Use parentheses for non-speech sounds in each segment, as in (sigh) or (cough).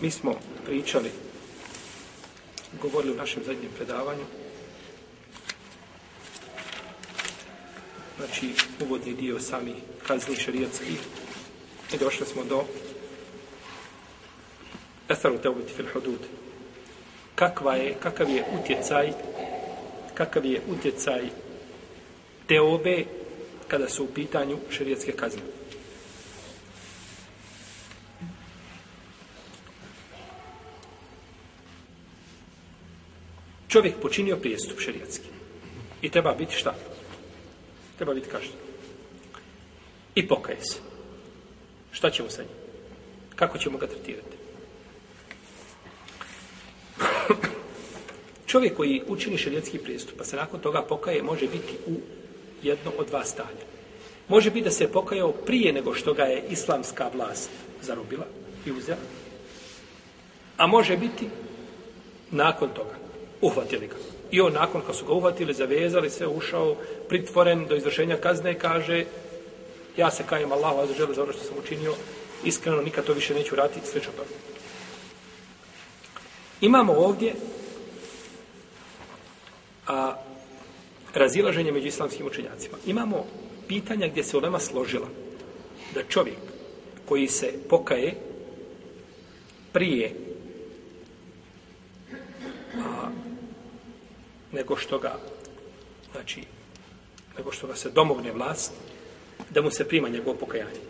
Mi smo pričali, govorili u našem zadnjem predavanju, znači uvodni dio sami kazni šarijatski i došli smo do Esaru Teubeti fil Hudud. Kakva je, kakav je utjecaj kakav je utjecaj teobe kada su u pitanju šarijatske kazne. Čovjek počinio prijestup šerijatski. I treba biti šta? Treba biti kažnjen. I pokaje se. Šta ćemo sa njim? Kako ćemo ga tretirati? (clears throat) Čovjek koji učini šerijatski prijestup, pa se nakon toga pokaje, može biti u jedno od dva stanja. Može biti da se pokajao prije nego što ga je islamska vlast zarobila i uzela, a može biti nakon toga. Uhvatili ga. I on nakon kad su ga uhvatili, zavezali se, ušao, pritvoren do izvršenja kazne, kaže ja se kajem Allahu azzawajal za ono što sam učinio, iskreno nikad to više neću vratiti, sve čupam. Imamo ovdje a, razilaženje među islamskim učenjacima. Imamo pitanja gdje se ulema složila da čovjek koji se pokaje prije nego što ga znači nego što ga se domogne vlast da mu se prima njegovo pokajanje.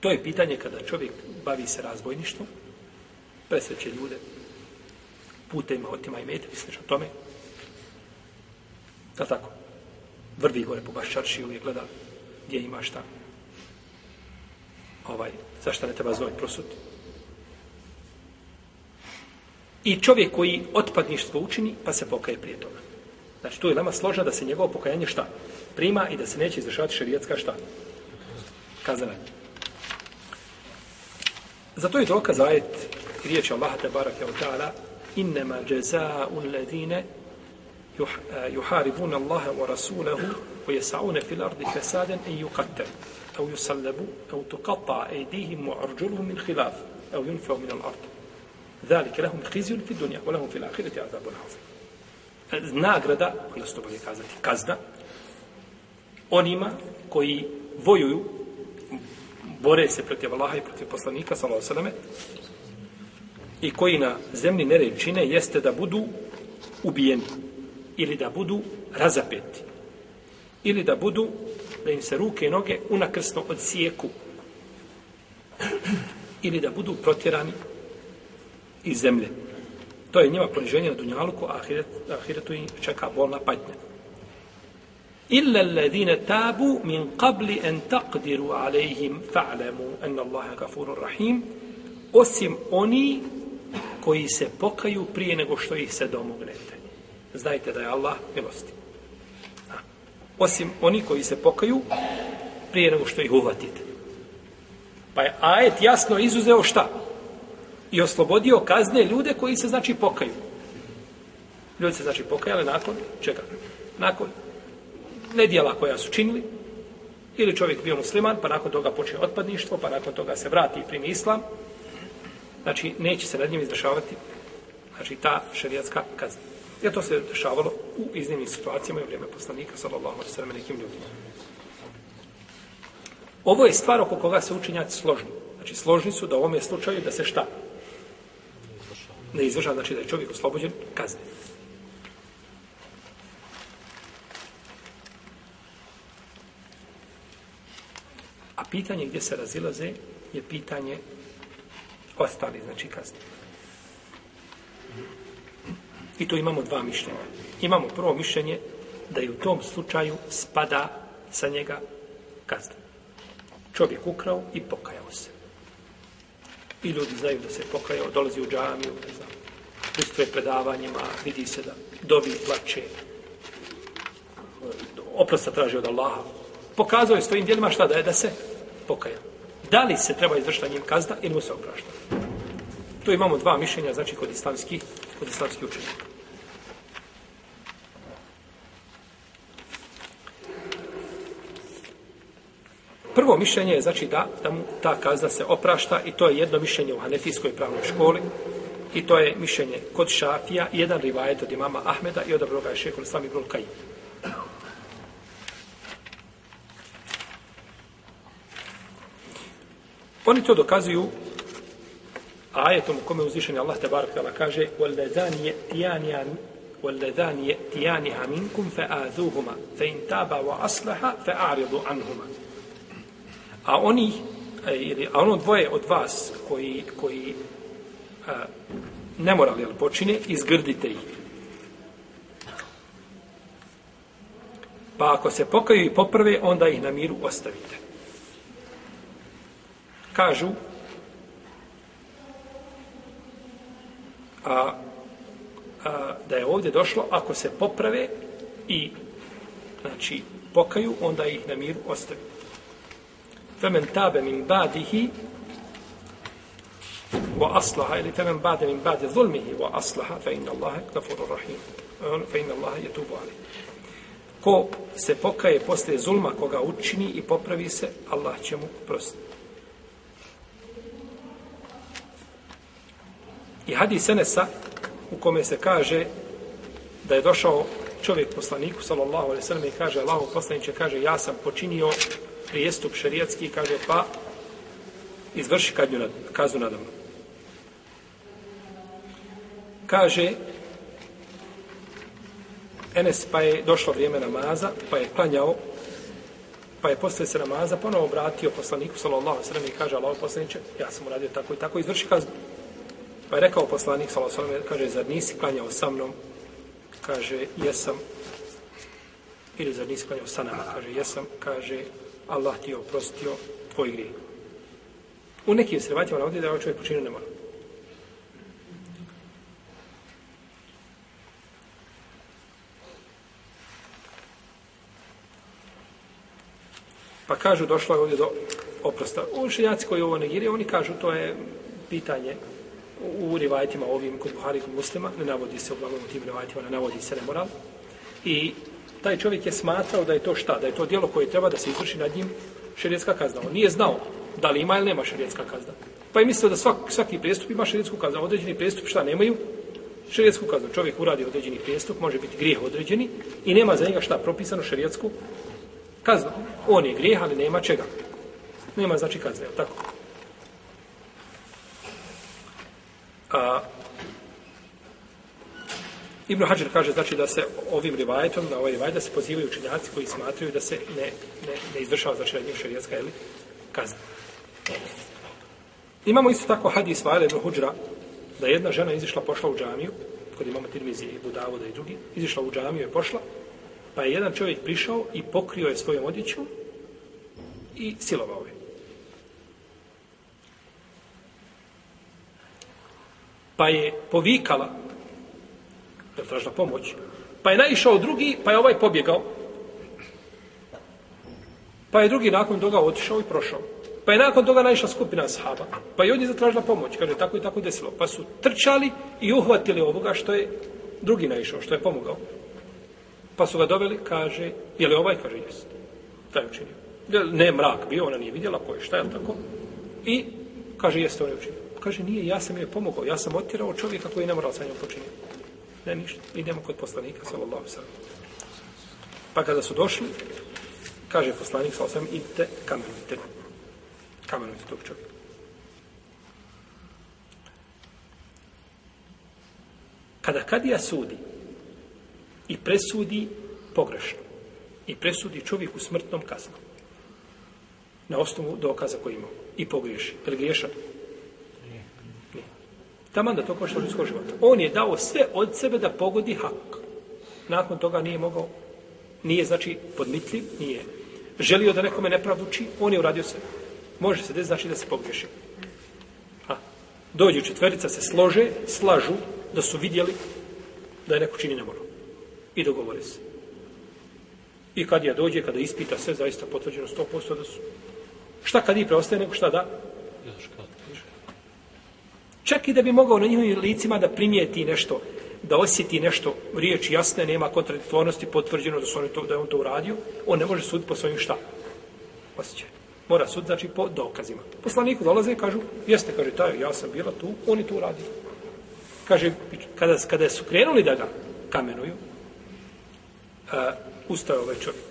To je pitanje kada čovjek bavi se razbojništvom, presreće ljude, putem otima i metak i slično tome, Da tako? Vrvi gore po baščarši uvijek gleda gdje ima šta. Ovaj, zašto ne treba znoj prosuti? i čovjek koji otpadništvo učini, pa se pokaje prije toga. Znači, tu je nama složno da se njegovo pokajanje šta? Prima i da se neće izvršavati šarijetska šta? Kazana. Zato je dokaz ajet riječ Allaha te barake od ta'ala innama jazau alladhina eh, yuharibuna Allah wa rasulahu wa yas'una fil ardi fasadan an yuqattalu aw yusallabu aw tuqatta aydihim wa arjuluhum min khilaf aw yunfaw min al-ard Zalik lahum khizyun fi dunya wa lahum fil akhirati azabun azim. E, nagrada, onda se to bolje kazati, kazda, onima koji vojuju, bore se protiv Allaha i protiv poslanika, sallallahu sallame, i koji na zemlji nered čine, jeste da budu ubijeni, ili da budu razapeti, ili da budu, da im se ruke i noge unakrsno odsijeku, ili da budu protjerani iz zemlje. To je njima poniženje na dunjaluku, a ahiret, ahiretu im čeka bolna patnja. Illa alladhina tabu min qabli an taqdiru alayhim fa'lamu anna Allaha ghafurur rahim osim oni koji se pokaju prije nego što ih se domognete znajte da je Allah milosti. Osim oni koji se pokaju prije nego što ih uhvatite. Pa je ajet jasno izuzeo šta? I oslobodio kazne ljude koji se znači pokaju. Ljudi se znači pokajali nakon čega? Nakon nedjela koja su činili, ili čovjek bio musliman, pa nakon toga počne otpadništvo, pa nakon toga se vrati i primi islam, znači neće se nad njim izdešavati, znači ta šerijatska kazna. Jer to se dešavalo u iznimnim situacijama i u vrijeme poslanika, sallallahu alaihi sallam, nekim ljudima. Ovo je stvar oko koga se učinjaci složni. Znači, složni su da u ovome slučaju da se šta? Ne izvrša, znači da je čovjek oslobođen kazne. A pitanje gdje se razilaze je pitanje ostali, znači kazne. I tu imamo dva mišljenja. Imamo prvo mišljenje da je u tom slučaju spada sa njega kazna. čovjek ukrao i pokajao se. I ljudi znaju da se pokajao, dolazi u džamiju, ne znam, pristuje predavanjima, vidi se da dobi, plače, oprosta traži od Allaha. Pokazao je svojim djelima šta da je da se pokaja. Da li se treba izvršiti njim kazna ili mu se oprašta? Tu imamo dva mišljenja, znači kod islamskih, kod islamskih učenjaka. Prvo mišljenje je znači da, da mu ta kazna se oprašta i to je jedno mišljenje u Hanefijskoj pravnoj školi i to je mišljenje kod Šafija i jedan rivajet od imama Ahmeda i odabro ga je šehol Sami Brul Kajim. Oni to dokazuju ajetom u kome uzvišen Allah te barak tala kaže وَالَّذَانِ يَتِيَانِيَانِ وَالَّذَانِ يَتِيَانِهَا مِنْكُمْ فَآذُوهُمَا فَإِنْ تَابَ وَأَصْلَحَ فَأَعْرِضُ عَنْهُمَا A oni, e, ili, a ono dvoje od vas koji, koji e, a, nemorali, ali počine, izgrdite ih. Pa ako se pokaju i poprve, onda ih na miru ostavite. Kažu, a, a, da je ovdje došlo, ako se poprave i znači, pokaju, onda ih na miru ostavite. Femen tabe min badihi wa aslaha ili femen bade min badi zulmihi wa aslaha fe inna Allahe gafuru rahim. Fe inna Allahe je tubu ali. Ko se pokaje posle zulma koga učini i popravi se, Allah će mu prostiti. I hadis Enesa u kome se kaže da je došao čovjek poslaniku sallallahu alejhi ve sellem i kaže Allahu poslanice kaže ja sam počinio prijestup šerijatski kaže pa izvrši kadnju nad, kaznu nadam. Kaže Enes pa je došlo vrijeme namaza, pa je klanjao, pa je posle se namaza ponovo obratio poslaniku sallallahu alejhi ve sellem i kaže Allah poslanice, ja sam uradio tako i tako, izvrši kaznu. Pa je rekao poslanik sallallahu alejhi ve sellem, kaže zar nisi klanjao sa mnom? Kaže jesam. Ili zar nisi klanjao sa nama? Kaže jesam. Kaže Allah ti je oprostio tvoj grijeh. U nekim srebatima navodi da je ovaj čovjek počinio nemoral. Pa kažu, došlo je ovdje do oprosta. Učenjaci koji ovo negiraju, oni kažu, to je pitanje u rivajtima ovim kod Buhari kod muslima, ne navodi se uglavnom u tim rivajtima, ne navodi se nemoral. I taj čovjek je smatrao da je to šta? Da je to dijelo koje treba da se izvrši nad njim šerijetska kazna. On nije znao da li ima ili nema šerijetska kazna. Pa je mislio da svak, svaki prestup ima šerijetsku kaznu. Određeni prestup šta nemaju? Šerijetsku kaznu. Čovjek uradi određeni prestup, može biti grijeh određeni i nema za njega šta propisano šerijetsku kaznu. On je grijeh, ali nema čega. Nema znači kazne, tako? A, Ibn Hajar kaže znači da se ovim rivajetom, na ovaj rivajet, da se pozivaju učinjaci koji smatraju da se ne, ne, ne izvršava znači na njih šarijetska ili kazna. Imamo isto tako hadis Vajla ibn Huđra, da jedna žena izišla, pošla u džamiju, kod imamo Tirmizi i Budavoda i drugi, izišla u džamiju i pošla, pa je jedan čovjek prišao i pokrio je svojom odjećom i silovao je. Pa je povikala jer tražila pomoć. Pa je naišao drugi, pa je ovaj pobjegao. Pa je drugi nakon toga otišao i prošao. Pa je nakon toga naišla skupina sahaba. Pa je od njih zatražila pomoć. Kaže, tako i tako desilo. Pa su trčali i uhvatili ovoga što je drugi naišao, što je pomogao. Pa su ga doveli, kaže, je li ovaj? Kaže, jest. Taj učinio. Ne, mrak bio, ona nije vidjela ko je, šta je tako? I, kaže, jeste on je učinio. Kaže, nije, ja sam je pomogao, ja sam otirao čovjeka koji je moral sa njom počinio. Ne ništa. Idemo kod poslanika, sallallahu sallam. Pa kada su došli, kaže poslanik, sallallahu sallam, idite, kamenujte. Kamenujte tog čovjeka. Kada kadija sudi i presudi pogrešno i presudi čovjeku smrtnom kaznom na osnovu dokaza koji imao i pogriješi, je li griješan? Taman da to košta ljudskog života. On je dao sve od sebe da pogodi hak. Nakon toga nije mogao, nije znači podmitljiv, nije želio da nekome nepravdu uči, on je uradio sve. Može se desiti, znači da se pogreši. A, Dođu četverica, se slože, slažu da su vidjeli da je neko čini nemoral. I dogovore se. I kad ja dođe, kada ispita sve, zaista potvrđeno 100% da su. Šta kad i preostaje, nego šta da? Čak i da bi mogao na njihovim licima da primijeti nešto, da osjeti nešto, riječ jasne, nema kontradiktornosti, potvrđeno da, su oni to, da je on to uradio, on ne može sud po svojim šta? Osjećaj. Mora sud, znači, po dokazima. Poslaniku dolaze i kažu, jeste, kaže, taj, ja sam bila tu, oni tu uradio. Kaže, kada, kada su krenuli da ga kamenuju, uh, ustao ovaj čovjek.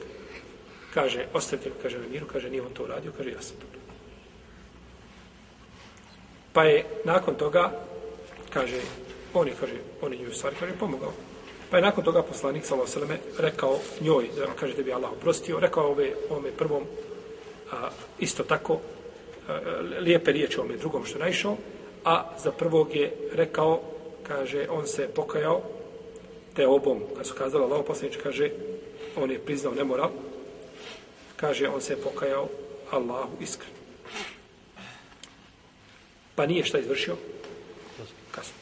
Kaže, ostavite kaže, na miru, kaže, nije on to uradio, kaže, ja sam to. Pa je nakon toga, kaže, on je, kaže, on je nju stvari, kaže, pomogao. Pa je nakon toga poslanik, salo rekao njoj, da kaže, da bi Allah oprostio, rekao ove, ome prvom, a, isto tako, a, lijepe riječi ome drugom što naišao, a za prvog je rekao, kaže, on se pokajao, te obom, kad su kazali Allah poslanič, kaže, on je priznao nemoral, kaže, on se pokajao Allahu iskreno. Pa nije šta izvršio? Kasno.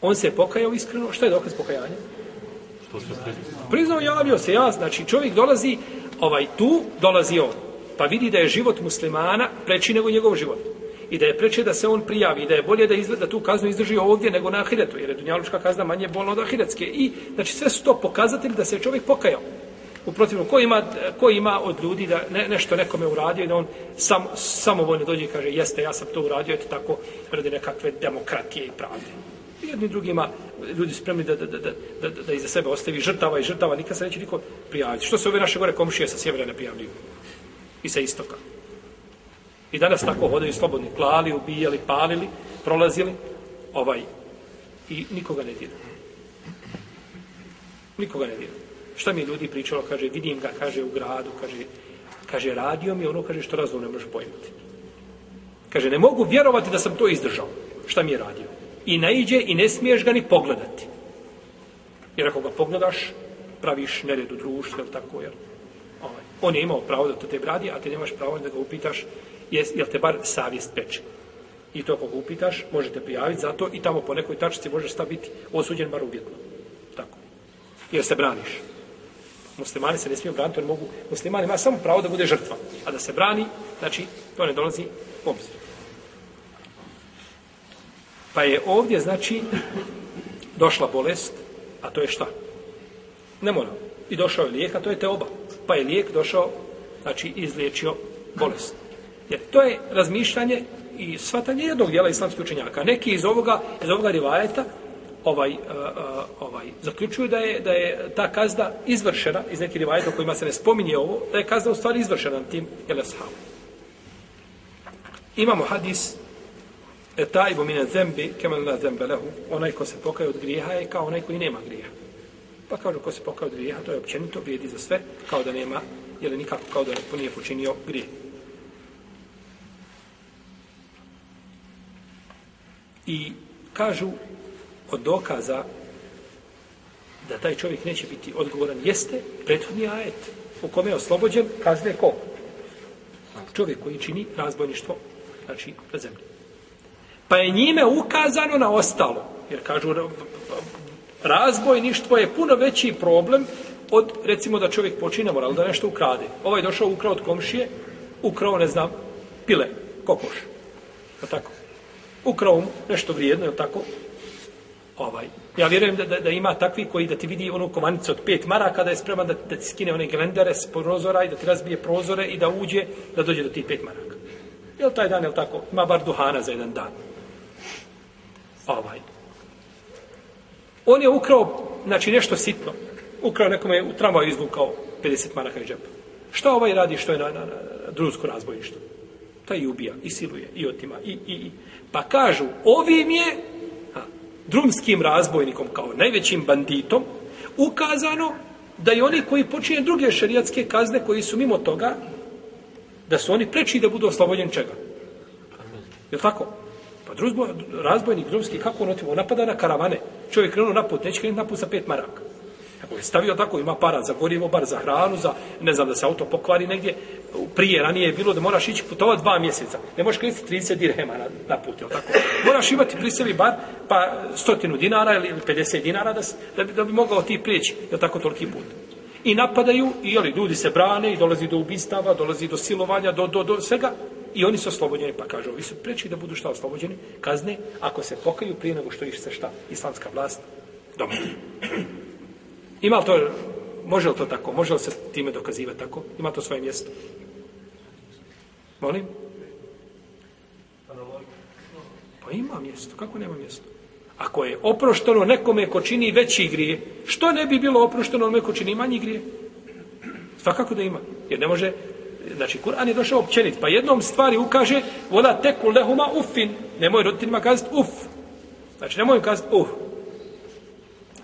On se pokajao iskreno. Što je dokaz pokajanja? Što se priznao? Javio se ja. Znači, čovjek dolazi, ovaj, tu dolazi on. Pa vidi da je život muslimana preći nego njegov život. I da je preče da se on prijavi. I da je bolje da, izgleda, da tu kaznu izdrži ovdje nego na ahiretu. Jer je dunjalučka kazna manje bolna od ahiretske. I, znači, sve su to pokazatelji da se čovjek pokajao. U protivnom, ko ima, ko ima od ljudi da ne, nešto nekome uradio i da on sam, samovoljno dođe i kaže jeste, ja sam to uradio, eto tako, radi nekakve demokratije i pravde. Jedni drugima ljudi spremni da, da, da, da, da, da iza sebe ostavi žrtava i žrtava, nikad se neće niko prijaviti. Što se ove naše gore komšije sa sjevera ne prijavljuju? I sa istoka. I danas tako hodaju slobodni, klali, ubijali, palili, prolazili, ovaj, i nikoga ne dira. Nikoga ne dira. Šta mi ljudi pričalo, kaže, vidim ga, kaže, u gradu, kaže, kaže, radio mi ono, kaže, što razum ne možeš pojmati. Kaže, ne mogu vjerovati da sam to izdržao. Šta mi je radio? I naiđe i ne smiješ ga ni pogledati. Jer ako ga pogledaš, praviš nered u društvu, ili tako, jel? ovaj, on je imao pravo da to te radi, a ti nemaš pravo da ga upitaš, jes, jel te bar savjest peče. I to ako ga upitaš, možete prijaviti za to i tamo po nekoj tačici možeš sta biti osuđen bar uvjetno. Tako. Jer se braniš muslimani se ne smiju braniti, oni mogu, muslimani ima samo pravo da bude žrtva, a da se brani, znači, to ne dolazi u obzir. Pa je ovdje, znači, došla bolest, a to je šta? Ne mora. I došao je lijek, a to je te oba. Pa je lijek došao, znači, izliječio bolest. Jer to je razmišljanje i svatanje jednog dijela islamskih učenjaka. Neki iz ovoga, iz ovoga rivajeta, ovaj, uh, ovaj, zaključuju da je, da je ta kazna izvršena, iz nekih rivajeta kojima se ne spominje ovo, da je kazna u stvari izvršena tim eleshavom. Imamo hadis etajbu mine zembi kemen la zembe lehu, onaj ko se pokaje od grijeha je kao onaj koji nema grijeha. Pa kažu ko se pokaje od grijeha, to je općenito, vrijedi za sve, kao da nema, jer nikako kao da nije počinio grijeh. I kažu od dokaza da taj čovjek neće biti odgovoran jeste prethodni ajet u kome je oslobođen kazne ko? Čovjek koji čini razbojništvo znači na zemlji. Pa je njime ukazano na ostalo. Jer kažu razbojništvo je puno veći problem od recimo da čovjek počine moral da nešto ukrade. Ovaj došao ukrao od komšije, ukrao ne znam pile, kokoš. Je tako? Ukrao nešto vrijedno, je tako? Ovaj. Ja vjerujem da, da, da ima takvi koji da ti vidi onu komanicu od pet maraka da je spreman da, da ti skine one gelendere s prozora i da ti razbije prozore i da uđe da dođe do tih pet maraka. Je taj dan, je tako? Ima bar duhana za jedan dan. Ovaj. On je ukrao, znači nešto sitno. Ukrao nekome u tramvaju izvukao 50 maraka iz džepa. Šta ovaj radi što je na, na, na drusku razbojištu? Taj i ubija, i siluje, i otima, i, i, i. Pa kažu, ovim je drumskim razbojnikom kao najvećim banditom, ukazano da i oni koji počinje druge šarijatske kazne koji su mimo toga, da su oni preči da budu oslobođeni čega? Je li tako? Pa druzbo, razbojnik drumski, kako on otimo? Napada na karavane. Čovjek krenuo na put, neće krenuti na put sa pet maraka. Ako je stavio tako, ima para za gorivo, bar za hranu, za, ne znam, da se auto pokvari negdje. Prije, ranije je bilo da moraš ići putovati dva mjeseca. Ne možeš koristiti 30 dirhema na, na put, jel tako? Moraš imati pri sebi bar pa stotinu dinara ili 50 dinara da, da, bi, da bi mogao ti prijeći, jel tako, toliki put. I napadaju, i jeli, ljudi se brane, i dolazi do ubistava, dolazi do silovanja, do, do, do svega. I oni su oslobođeni, pa kažu, ovi su preči da budu šta oslobođeni, kazne, ako se pokaju prije nego što ih se šta, islamska vlast, doma. Ima li to, može li to tako, može li se time dokazivati tako, ima to svoje mjesto? Molim? Pa ima mjesto, kako nema mjesto? Ako je oprošteno nekome ko čini veći grije, što ne bi bilo oprošteno onome ko čini manji grije? Svakako da ima. Jer ne može, znači, Kur'an je došao općenit, pa jednom stvari ukaže, vola teku lehuma ufin, nemoj roditeljima kazati uf. Znači, nemoj kazati uf.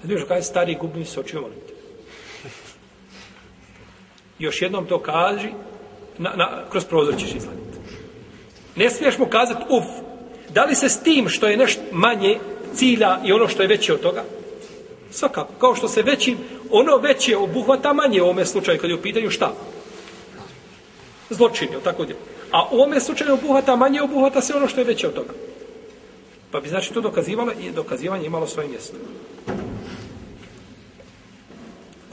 A ti kaže, stari gubni se očio, molim te. Još jednom to kaži, na, na, kroz prozor ćeš izgledati. Ne smiješ mu kazati uf. Da li se s tim što je nešto manje cilja i ono što je veće od toga? Svakako. Kao što se većim, ono veće obuhvata manje u ovome slučaju kad je u pitanju šta? Zločin, je tako dje? A u ovome slučaju obuhvata manje obuhvata se ono što je veće od toga. Pa bi znači to dokazivalo i dokazivanje imalo svoje mjesto.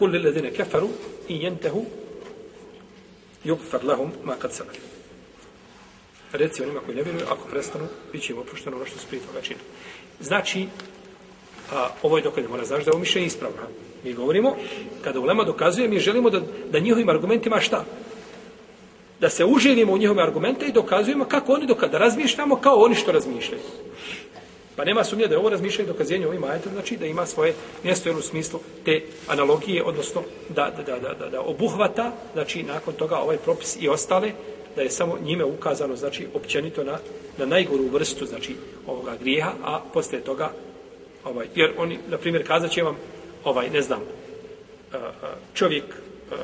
Kul ledine kefaru i jentehu yugfar lahum ma kad sebe. Reci onima koji ne vjeruju, ako prestanu, bit će im oprošteno ono što su prije toga činili. Znači, a, ovo je dokaz, mora znaš da je ovo mišljenje ispravno. Mi govorimo, kada ulema dokazuje, mi želimo da, da njihovim argumentima šta? Da se uživimo u njihove argumente i dokazujemo kako oni dokada razmišljamo kao oni što razmišljaju. Pa nema sumnje da je ovo razmišljanje dokazenje ovim ajetom, znači da ima svoje mjesto u smislu te analogije, odnosno da, da, da, da, da obuhvata, znači nakon toga ovaj propis i ostale, da je samo njime ukazano, znači općenito na, na najgoru vrstu, znači ovoga grijeha, a posle toga, ovaj, jer oni, na primjer, kazat će vam, ovaj, ne znam, e, e, čovjek e,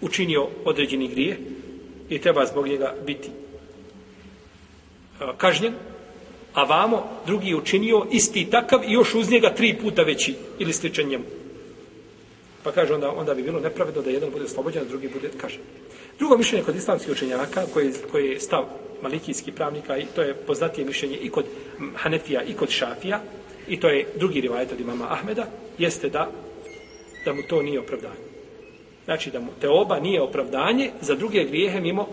učinio određeni grije i treba zbog njega biti kažnjen, a vamo drugi je učinio isti takav i još uz njega tri puta veći ili sličan njemu. Pa kaže, onda, onda bi bilo nepravedno da jedan bude slobođen, a drugi bude kažen. Drugo mišljenje kod islamskih učenjaka, koje, koje je stav malikijski pravnika, i to je poznatije mišljenje i kod Hanefija i kod Šafija, i to je drugi rivajet od imama Ahmeda, jeste da, da mu to nije opravdanje. Znači da mu te oba nije opravdanje za druge grijehe mimo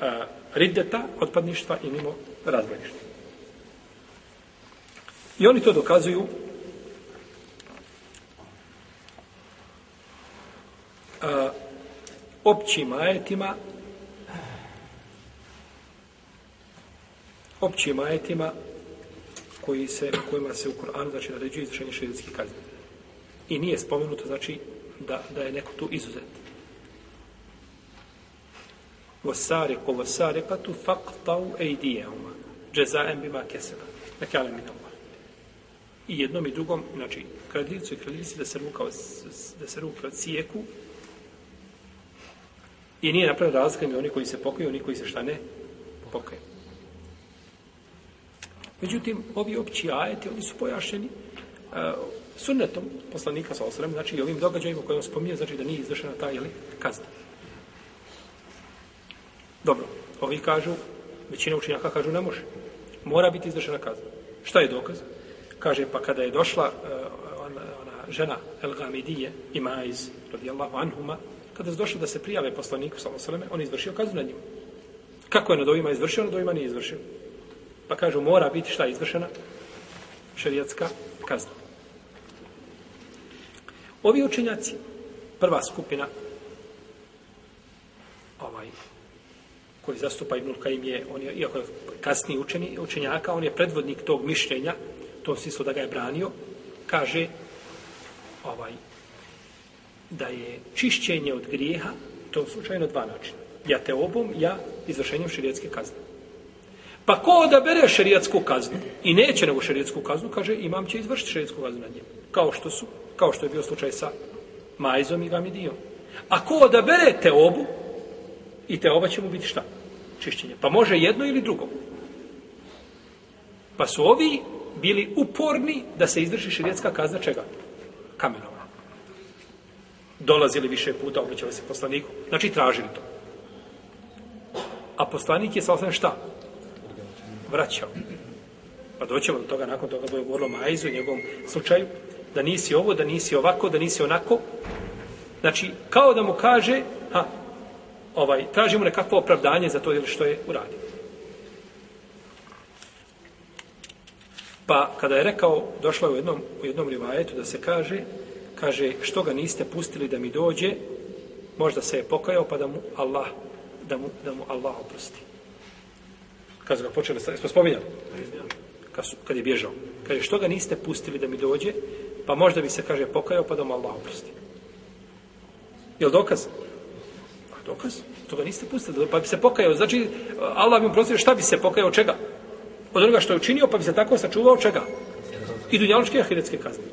a, riddeta, otpadništva i mimo razbojništva. I oni to dokazuju a, općim ajetima općim ajetima koji se, kojima se u Koranu znači naređuje izvršenje šerijskih kazni. I nije spomenuto znači da, da je neko tu izuzet. Vasariku vasarikatu faqtau ejdijehuma džezaem bima keseba. Nekale mi Allah. I jednom i drugom, znači, kradljivcu i kradljivci da se ruka, da se ruka cijeku i nije napravljena razlika oni koji se pokaju, oni koji se šta ne pokaju. Međutim, ovi opći ajeti, oni su pojašeni uh, e, sunnetom poslanika sa osrem, znači i ovim događajima koje on spominje, znači da nije izvršena ta jeli, kazna. Dobro, ovi kažu, većina učenjaka kažu ne može. Mora biti izvršena kazna. Šta je dokaz? Kaže, pa kada je došla uh, ona, ona žena El Gamidije, i Maiz, radijallahu anhuma, kada je došla da se prijave poslaniku sa on je izvršio kaznu nad njim. Kako je nad ovima izvršio, na dovima nije izvršio. Pa kažu, mora biti šta izvršena? Šerijatska kazna. Ovi učenjaci, prva skupina, ovaj, koji zastupa Ibnul Kajim je, on je, iako je kasniji učeni, učenjaka, on je predvodnik tog mišljenja, to smislu da ga je branio, kaže, ovaj, da je čišćenje od grijeha, to je slučajno dva načina. Ja te obom, ja izvršenjem širijetske kazne. Pa ko odabere šerijatsku kaznu i neće nego šerijatsku kaznu, kaže imam će izvršiti šerijatsku kaznu na njemu. Kao što su, kao što je bio slučaj sa Majzom i Gamidijom. A ko odabere te obu, i te oba će mu biti šta? Čišćenje. Pa može jedno ili drugo. Pa su ovi bili uporni da se izvrši širijetska kazna čega? kamenova. Dolazili više puta, obraćali se poslaniku. Znači, tražili to. A poslanik je sa osam šta? Vraćao. Pa doćemo do toga, nakon toga bude govorilo Majzu njegovom slučaju, da nisi ovo, da nisi ovako, da nisi onako. Znači, kao da mu kaže, ha, ovaj, traži mu nekakvo opravdanje za to ili što je uradio. Pa kada je rekao, došla je u jednom, u jednom rivajetu da se kaže, kaže, što ga niste pustili da mi dođe, možda se je pokajao pa da mu Allah, da mu, da mu Allah oprosti. Kad su ga počeli, smo spominjali? Kad, su, kad je bježao. Kaže, što ga niste pustili da mi dođe, pa možda bi se, kaže, pokajao pa da mu Allah oprosti. Je li dokaz? A dokaz? To ga niste pustili, pa bi se pokajao. Znači, Allah bi mu prostio, šta bi se pokajao, čega? Od onoga što je učinio, pa bi se tako sačuvao čega? I dunjaločke ahiretske kazne.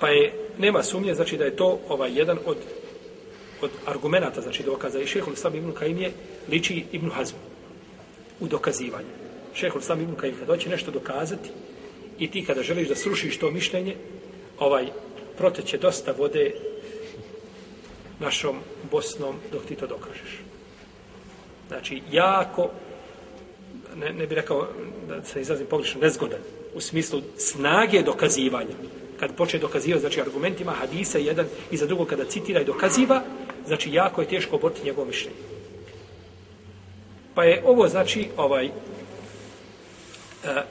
Pa je, nema sumnje, znači da je to ovaj jedan od, od argumenta, znači dokaza. I šehol sam Ibn Kajim je liči Ibn Hazmu u dokazivanju. Šehol sam Ibn Kajim, kada hoće nešto dokazati i ti kada želiš da srušiš to mišljenje, ovaj proteće dosta vode našom Bosnom dok ti to dokažeš. Znači, jako, ne, ne bih rekao da se izrazim pogrešno, nezgodan, u smislu snage dokazivanja. Kad počne dokazivati, znači argumentima hadisa jedan i za drugo kada citira i dokaziva, znači jako je teško oboriti njegovo mišljenje. Pa je ovo, znači, ovaj, e,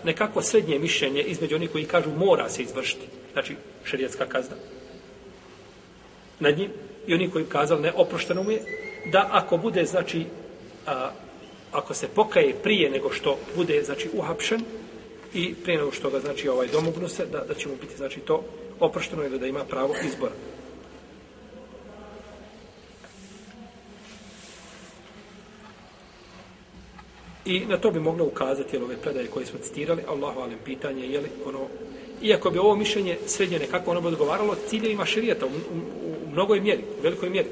nekako srednje mišljenje između onih koji kažu mora se izvršiti, znači šerijetska kazna. Nad njim, i oni koji kazali ne oprošteno mu je, da ako bude, znači, a, ako se pokaje prije nego što bude, znači, uhapšen i prije nego što ga, znači, ovaj domognu se, da, da će mu biti, znači, to oprošteno ili da ima pravo izbora. I na to bi moglo ukazati ove predaje koje smo citirali, Allahu alem pitanje, je li ono, iako bi ovo mišljenje srednje nekako ono bi odgovaralo ciljevima šerijata u, u, mnogoj mjeri, u velikoj mjeri.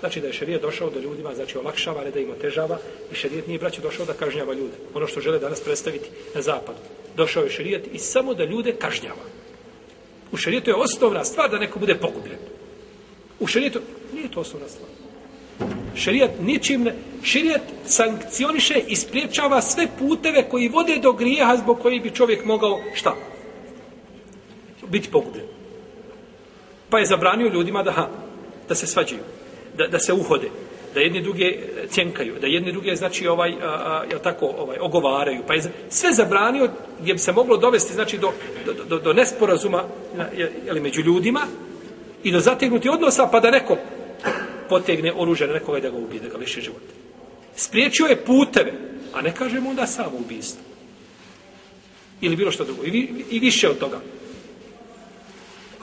Znači da je šerijet došao do ljudima, znači olakšava, ne da im otežava i šerijet nije braće došao da kažnjava ljude. Ono što žele danas predstaviti na zapadu. Došao je šerijet i samo da ljude kažnjava. U šerijetu je osnovna stvar da neko bude pogubljen. U šerijetu nije to osnovna stvar. Šerijat ničim ne... Šerijat sankcioniše i spriječava sve puteve koji vode do grijeha zbog koji bi čovjek mogao šta? Biti pogubljen pa je zabranio ljudima da, ha, da se svađaju, da, da se uhode, da jedni druge e, cjenkaju, da jedni druge, znači, ovaj, a, a, jel tako, ovaj, ogovaraju, pa je sve zabranio gdje bi se moglo dovesti, znači, do, do, do, do nesporazuma, jel, među ljudima i do zategnuti odnosa, pa da neko potegne oružje na nekoga da ga ubije, da ga liši života. Spriječio je puteve, a ne kažemo onda samo ubijstvo. Ili bilo što drugo. I, vi, i više od toga.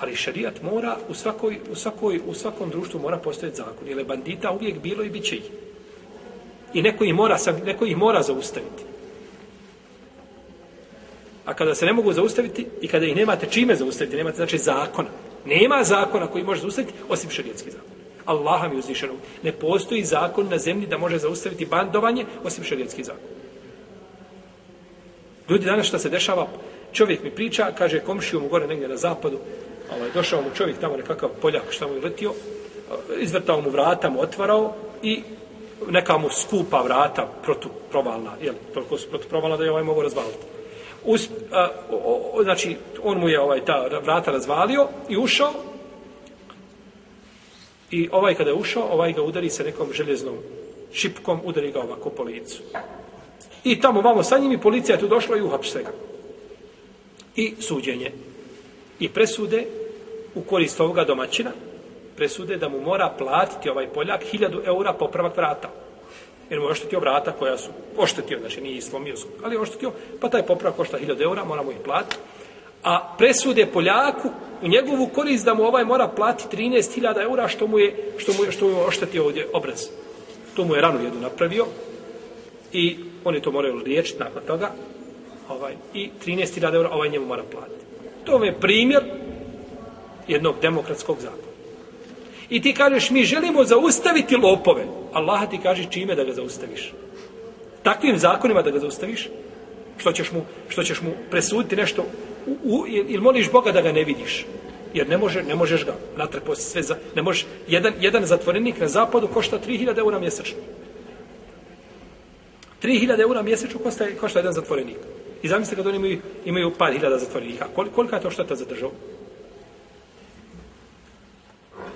Ali šerijat mora u svakoj, u svakoj, u svakom društvu mora postojati zakon. Jer je bandita uvijek bilo i bit će ih. I neko ih mora, neko ih mora zaustaviti. A kada se ne mogu zaustaviti i kada ih nemate čime zaustaviti, nemate znači zakona. Nema zakona koji može zaustaviti osim šerijetski zakon. Allaha mi uzvišeno. Ne postoji zakon na zemlji da može zaustaviti bandovanje osim šerijetski zakon. Ljudi danas što se dešava, čovjek mi priča, kaže komšiju mu gore negdje na zapadu, ovaj, došao mu čovjek tamo nekakav poljak što mu je letio, izvrtao mu vrata, mu otvarao i neka mu skupa vrata protuprovalna, jel, toliko su protuprovalna da je ovaj mogu razvaliti. Us, a, o, o, znači, on mu je ovaj ta vrata razvalio i ušao i ovaj kada je ušao, ovaj ga udari sa nekom željeznom šipkom, udari ga ovako po licu. I tamo vamo sa njim i policija tu došla i uhapšte ga. I suđenje. I presude u korist ovoga domaćina, presude da mu mora platiti ovaj Poljak 1000 eura popravak vrata. Jer mu je oštetio vrata koja su oštetio, znači nije islomio, ali je oštetio, pa taj popravak košta 1000 eura, mora mu ih platiti. A presude Poljaku u njegovu korist da mu ovaj mora platiti 13.000 eura što mu je, što mu je, što mu je oštetio ovdje obraz. To mu je ranu jedu napravio i oni to moraju riječiti nakon toga ovaj, i 13.000 eura ovaj njemu mora platiti. To je primjer jednog demokratskog zakona. I ti kažeš, mi želimo zaustaviti lopove. Allah ti kaže čime da ga zaustaviš. Takvim zakonima da ga zaustaviš. što ćeš mu, što ćeš mu presuditi nešto, u, u, ili moliš Boga da ga ne vidiš. Jer ne, može, ne možeš ga natrpo sve za, ne možeš, jedan, jedan zatvorenik na zapadu košta 3000 eura mjesečno. 3000 eura mjesečno košta, košta jedan zatvorenik. I zamislite kad oni imaju, imaju par hiljada zatvorenika. Kol, kolika je to šteta za državu?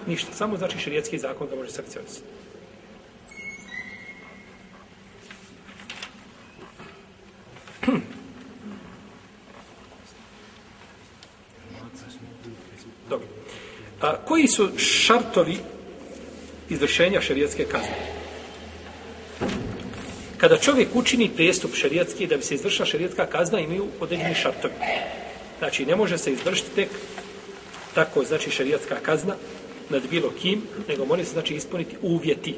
Ništa. Samo znači širijetski zakon da može sankcionisati. (clears throat) Dobro. A, koji su šartovi izvršenja šerijetske kazne? Kada čovjek učini prijestup šerijetski da bi se izvršila šerijetska kazna, imaju određeni šartovi. Znači, ne može se izvršiti tek tako, znači, šerijetska kazna nad bilo kim, nego mora se, znači, ispuniti uvjeti.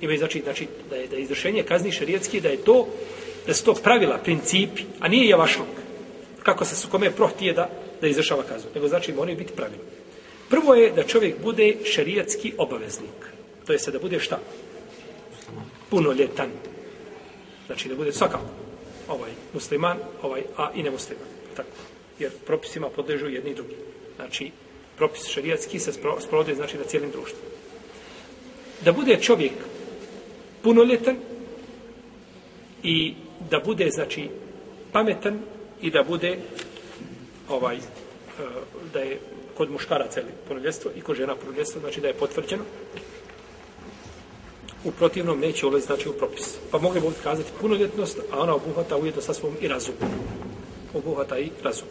Imaju, znači, znači da je, da je izvršenje kazni šerijetski, da je to da su to pravila, principi, a nije javašluk. Kako se su kome prohtije da, da izvršava kaznu. Nego znači moraju biti pravila. Prvo je da čovjek bude šerijatski obaveznik. To je se da bude šta? Punoljetan. Znači da bude svakako ovaj musliman, ovaj, a i nemusliman. Tako. Jer propisima podležu jedni i drugi. Znači, propis šerijatski se sprovode znači, na cijelim društvu. Da bude čovjek punoljetan i da bude znači pametan i da bude ovaj e, da je kod muškaraca ili punoljetstvo i kod žena punoljetstvo znači da je potvrđeno u protivnom neće ulaziti znači u propis. Pa mogli bi kazati punoljetnost, a ona obuhvata ujedno sa svom i razum. Obuhvata i razum.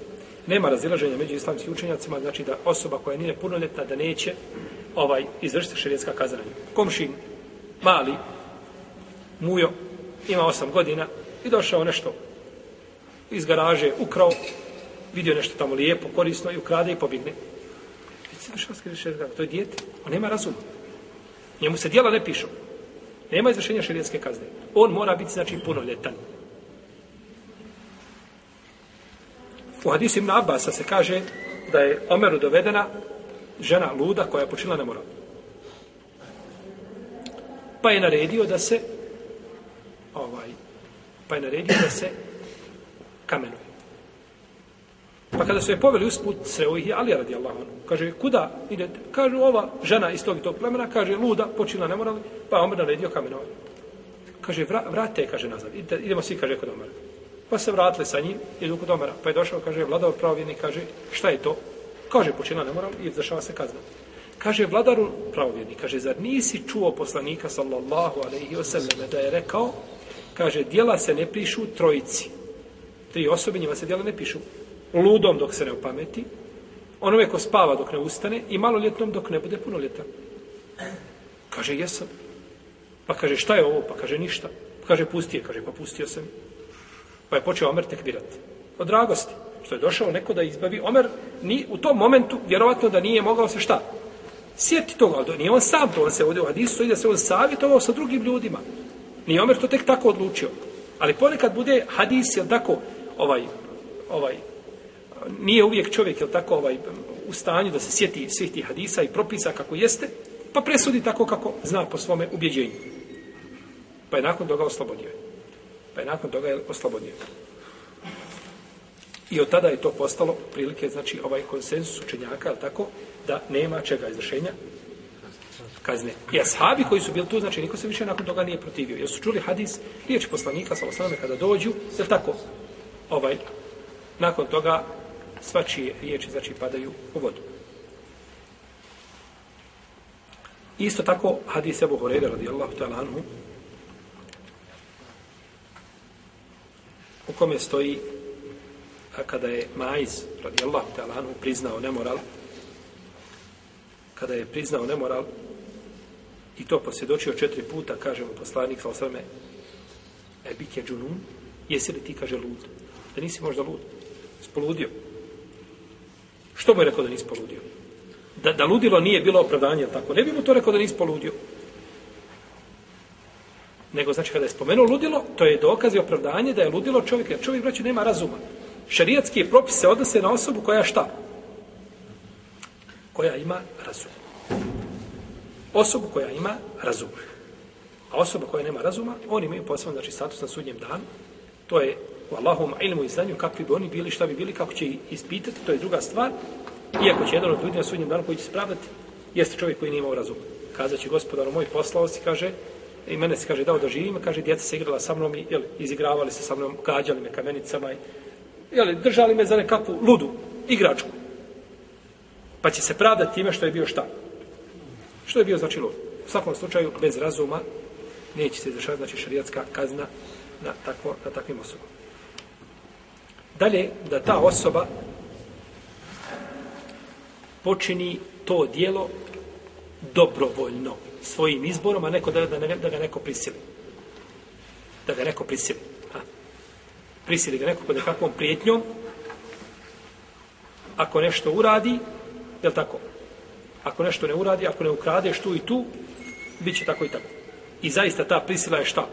Nema razilaženja među islamskim učenjacima, znači da osoba koja nije punoljetna da neće ovaj izvršiti šerijetska kazanja. Komšin, mali, mujo, ima osam godina, I došao nešto iz garaže, ukrao, vidio nešto tamo lijepo, korisno i ukrade i pobjegne. To je dijete, on nema razuma. Njemu se dijela ne pišu. Nema izvršenja šerijetske kazne. On mora biti, znači, punoljetan. U hadisu Ibn Abbasa se kaže da je Omeru dovedena žena luda koja je počinila nemoral. Pa je naredio da se ovaj, pa je naredio da se kamenuje. Pa kada su je poveli usput, sreo ih je Ali radi Allah. Kaže, kuda idete? Kaže, ova žena iz tog i tog plemena, kaže, luda, počila nemoral, pa pa Omer naredio kamenovanje. Kaže, vra, vrate, kaže nazad, idemo svi, kaže, kod Omera. Pa se vratili sa njim, idu kod Omara. Pa je došao, kaže, vladar pravovjerni, kaže, šta je to? Kaže, počila ne moram i zašava se kazna. Kaže, vladaru pravovjerni, kaže, zar nisi čuo poslanika, sallallahu alaihi wasallam, da je rekao, kaže, dijela se ne pišu trojici. Tri osobe, njima se dijela ne pišu. Ludom dok se ne upameti, onome ko spava dok ne ustane i maloljetnom dok ne bude punoljetan. Kaže, jesam. Pa kaže, šta je ovo? Pa kaže, ništa. Kaže, pusti je. Kaže, pa pustio sam. Pa je počeo Omer tekbirati. Od dragosti. Što je došao neko da izbavi. Omer ni, u tom momentu, vjerovatno da nije mogao se šta? Sjeti toga, ali nije on sam to. On se ovdje u Hadisu, da se on savjetovao sa drugim ljudima. Nije Omer to tek tako odlučio. Ali ponekad bude hadis, jel tako, ovaj, ovaj, nije uvijek čovjek, jel tako, ovaj, u stanju da se sjeti svih tih hadisa i propisa kako jeste, pa presudi tako kako zna po svome ubjeđenju. Pa je nakon toga oslobodio. Pa je nakon toga je oslobodio. I od tada je to postalo prilike, znači, ovaj konsensus učenjaka, tako, da nema čega izvršenja, kazne. I ashabi koji su bili tu, znači niko se više nakon toga nije protivio. Jer su čuli hadis, riječ poslanika, sa osnovne, kada dođu, je tako? Ovaj, nakon toga svačije riječi, znači, padaju u vodu. Isto tako, hadis Ebu Horeira, radijallahu ta'ala anhu, u kome stoji a kada je Maiz, radijallahu ta'ala anhu, priznao nemoral, kada je priznao nemoral, I to posvjedočio četiri puta, kaže mu poslanik, sa osrme, e, bik je džunun, jesi li ti, kaže, lud? Da nisi možda lud? Spoludio. Što mu je rekao da nisi poludio? Da, da ludilo nije bilo opravdanje, tako? Ne bi mu to rekao da nisi poludio. Nego, znači, kada je spomenuo ludilo, to je dokaz i opravdanje da je ludilo čovjek, jer čovjek, braću, nema razuma. Šarijatski propis se odnose na osobu koja šta? Koja ima razum osobu koja ima razum. A osoba koja nema razuma, oni imaju posebno znači, status na sudnjem danu. To je u Allahovom ilmu i znanju, kakvi bi oni bili, šta bi bili, kako će ih ispitati, to je druga stvar. Iako će jedan od ljudi na sudnjem danu koji će spravdati, jeste čovjek koji nije imao razum. Kazat će gospodaru moj poslao si, kaže, i mene se kaže dao da živim, kaže djeca se igrala sa mnom i jel, izigravali se sa mnom, gađali me kamenicama i jel, držali me za nekakvu ludu igračku. Pa će se pravdati time što je bio šta? Što je bio znači lud? U svakom slučaju, bez razuma, neće se izrašavati znači šarijatska kazna na, takvo, na takvim osobama. Dalje, da ta osoba počini to dijelo dobrovoljno svojim izborom, a neko da, da, ne, da ga neko prisili. Da ga neko prisili. Ha. Prisili ga neko pod nekakvom prijetnjom, ako nešto uradi, je tako? Ako nešto ne uradi, ako ne ukradeš tu i tu, bit će tako i tako. I zaista ta prisila je šta?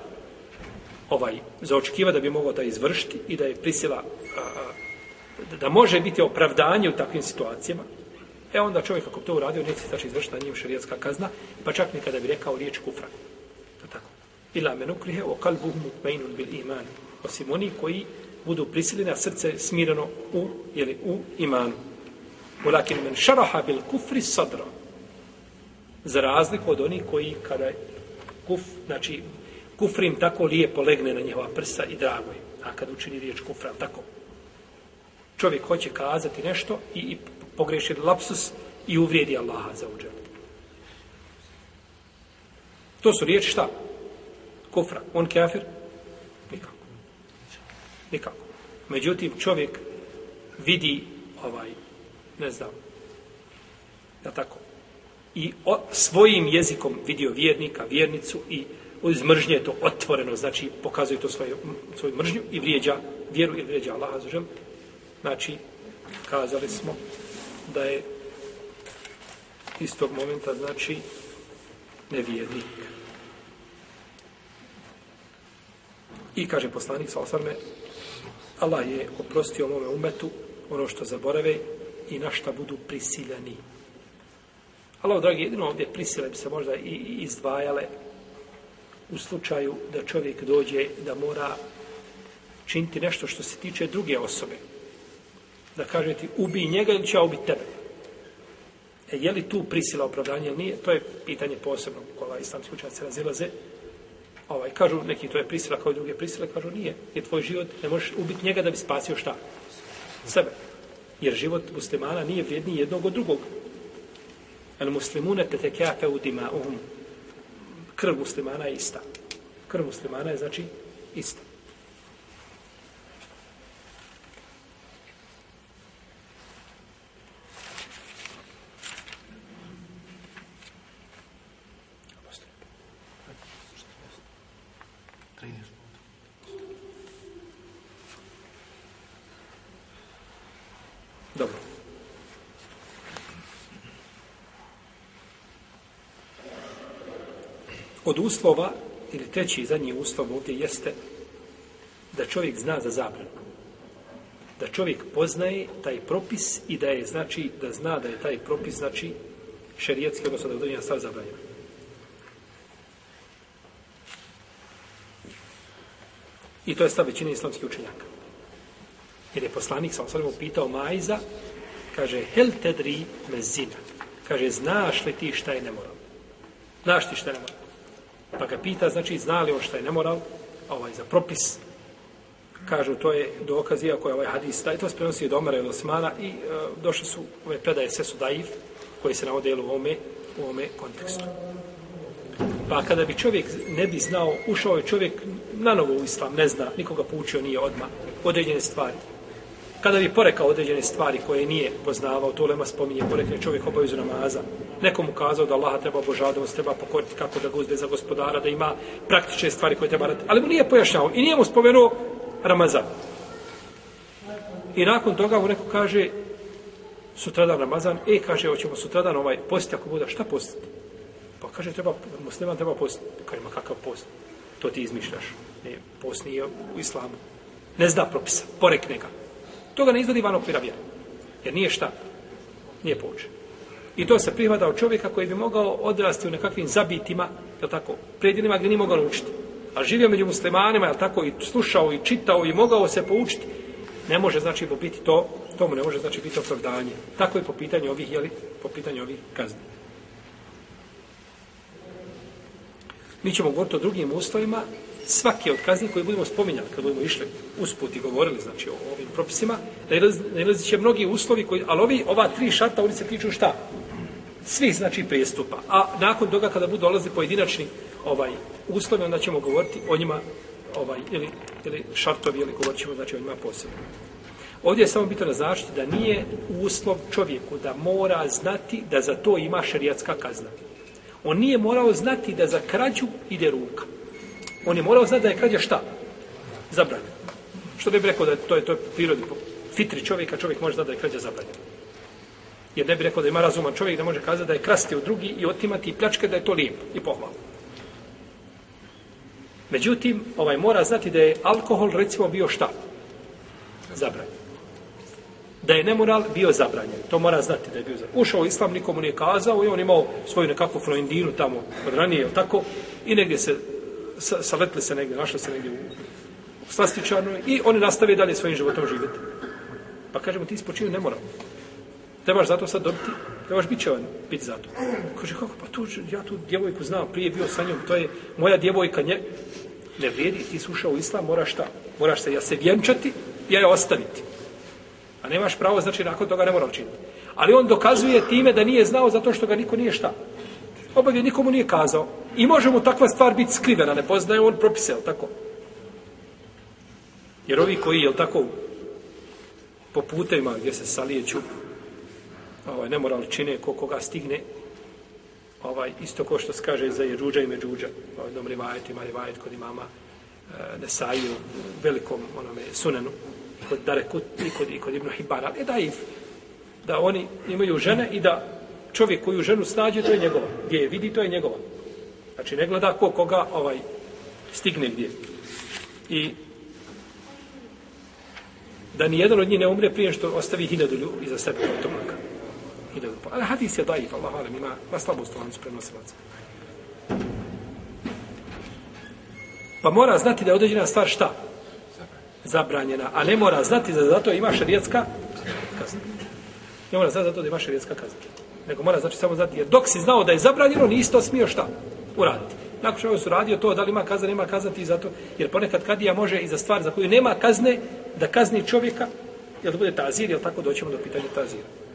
Ovaj, za očekiva da bi mogao da izvršiti i da je prisila a, a, da može biti opravdanje u takvim situacijama, E onda čovjek ako to uradio, neće se znači izvršiti na njim šerijatska kazna, pa čak ni kada bi rekao riječ kufra. To tako. Ila men ukrihe o kalbuhu mutmainun bil iman. Osim oni koji budu prisiljeni, a srce smireno u, ili u imanu. Ulakin men šaraha bil kufri sadra. Za razliku od onih koji kada kuf, znači kufrim tako lijepo legne na njihova prsa i drago je. A kad učini riječ kufra, tako. Čovjek hoće kazati nešto i, i pogreši lapsus i uvrijedi Allaha za uđer. To su riječi šta? Kufra. On kafir? Nikako. Nikako. Međutim, čovjek vidi ovaj, ne znam, ja tako, i o, svojim jezikom vidio vjernika, vjernicu i iz mržnje to otvoreno, znači pokazuje to svoju, svoju mržnju i vrijeđa vjeru i vrijeđa Allaha za Znači, kazali smo da je istog momenta znači nevjernik. I kaže poslanik sa osvrme, Allah je oprostio mome umetu ono što zaborave i na šta budu prisiljeni. Allah, dragi, jedino ovdje prisile bi se možda i izdvajale u slučaju da čovjek dođe da mora činiti nešto što se tiče druge osobe da kaže ti ubi njega ili će ubiti tebe. E, je li tu prisila opravdanje ili nije? To je pitanje posebno kola islamski učenjaci razilaze. Ovaj, kažu neki to je prisila kao i druge prisile, kažu nije. Je tvoj život, ne možeš ubiti njega da bi spasio šta? Sebe. Jer život muslimana nije vrijedni jednog od drugog. El muslimune te te u udima. Krv muslimana je ista. Krv muslimana je znači ista. Od uslova, ili treći i zadnji uslov ovdje jeste da čovjek zna za zabranu. Da čovjek poznaje taj propis i da je, znači, da zna da je taj propis, znači, šerijetski, odnosno da je udonjen stav zabranjena. I to je stav većine islamskih učenjaka. Jer je poslanik, sam sam pitao Majza, kaže, hel tedri mezina. Kaže, znaš li ti šta je nemoral? Znaš ti šta je nemoral? Pa ga pita, znači, zna li on šta je nemoral, ovaj, za propis, kažu, to je dokaz, iako je ovaj hadis, taj to sprenosi od Omara i Osmana i e, došli su ove predaje Sesu Daif, koji se navode u ome, u ome kontekstu. Pa kada bi čovjek ne bi znao, ušao je čovjek na novo u islam, ne zna, nikoga poučio nije odma određene stvari kada bi porekao određene stvari koje nije poznavao, to lema spominje, porekne čovjek obavizu namaza, Nekom ukazao da Allaha treba obožavati, da treba pokoriti kako da guzde za gospodara, da ima praktične stvari koje treba raditi, ali mu nije pojašnjao i nije mu spomenuo Ramazan. I nakon toga mu neko kaže, sutradan Ramazan, e, kaže, hoćemo sutradan ovaj post, ako bude, šta postiti? Pa kaže, treba, musliman treba post. Kaže, ma kakav post? To ti izmišljaš. Ne, post nije u islamu. Ne zna propisa, porekne ga. Toga ne izvodi van okvira vjera. Jer nije šta? Nije poučen. I to se prihvata od čovjeka koji bi mogao odrasti u nekakvim zabitima, je tako, predjelima gdje nije mogao naučiti. a živio među muslimanima, je tako, i slušao, i čitao, i mogao se poučiti, ne može, znači, biti to, to mu ne može, znači, biti opravdanje. Tako je po pitanju ovih, jeli, po pitanju ovih kazni. Mi ćemo govoriti o drugim uslovima, svake od kazni koje budemo spominjali, kad budemo išli usput i govorili, znači, o ovim propisima, nalazit će mnogi uslovi, koji, ali ovi, ova tri šarta, oni se tiču šta? Svih, znači, prijestupa. A nakon toga, kada budu dolazi pojedinačni ovaj uslovi, onda ćemo govoriti o njima, ovaj, ili, ili šartovi, ili govorit ćemo, znači, o njima posebno. Ovdje je samo bitno naznačiti da nije uslov čovjeku da mora znati da za to ima šerijatska kazna. On nije morao znati da za krađu ide ruka. On je morao znati da je krađa šta? Zabranjena. Što bi rekao da je to je to je prirodi fitri čovjeka, čovjek može znati da je krađa zabranjena. Jer ne bi rekao da ima razuman čovjek da može kazati da je krasti u drugi i otimati i pljačke da je to lijepo i pohvalno. Međutim, ovaj mora znati da je alkohol recimo bio šta? Zabranjen da je nemoral bio zabranjen. To mora znati da je bio zabranjen. Ušao islam, nikomu nije kazao i on imao svoju nekakvu frojendinu tamo od ranije, tako, i negdje se, sa, saletli se negdje, našle se negdje u, u i oni nastave dalje svojim životom živjeti. Pa kažemo, ti ispočinu nemoral. Trebaš zato sad dobiti, trebaš biti čevan, biti zato. Kaže, kako, pa tu, ja tu djevojku znam, prije bio sa njom, to je moja djevojka, nje, ne vrijedi, ti si ušao u islam, moraš šta? Moraš se ja se vjenčati, ja je ostaviti. A nemaš pravo, znači nakon toga ne mora učiniti. Ali on dokazuje time da nije znao zato što ga niko nije šta. Obavio nikomu nije kazao. I može mu takva stvar biti skrivena, ne poznaje on propise, jel tako? Jer ovi koji, je tako, po putevima gdje se salijeću, ovaj, nemoral čine ko koga stigne, ovaj, isto ko što se kaže za Jeruđa i međuđa, ovaj, dom rivajet, ima rivajet kod imama, e, Nesaju, u velikom onome sunenu, kod Dare i kod, i kod Ibn Hibana, ali je daif. Da oni imaju žene i da čovjek koju ženu snađe, to je njegova. Gdje je vidi, to je njegova. Znači, ne gleda ko koga ovaj stigne gdje. I da ni jedan od njih ne umre prije što ostavi hiljadu ljudi iza sebe od tomaka. Hiljadu. Ali hadis je daif, Allah alam, ima ima slabost u lancu prenosilaca. Pa mora znati da je određena stvar šta? zabranjena, a ne mora znati da zato ima šarijetska kazna. Ne mora znati zato da ima šarijetska kazna. Nego mora znači samo znati, jer dok si znao da je zabranjeno, nisi to smio šta uraditi. Nakon što su radio to, da li ima kazna, nema kazna ti zato, jer ponekad kadija može i za stvar za koju nema kazne, da kazni čovjeka, jel da bude tazir, jel tako doćemo do pitanja tazira.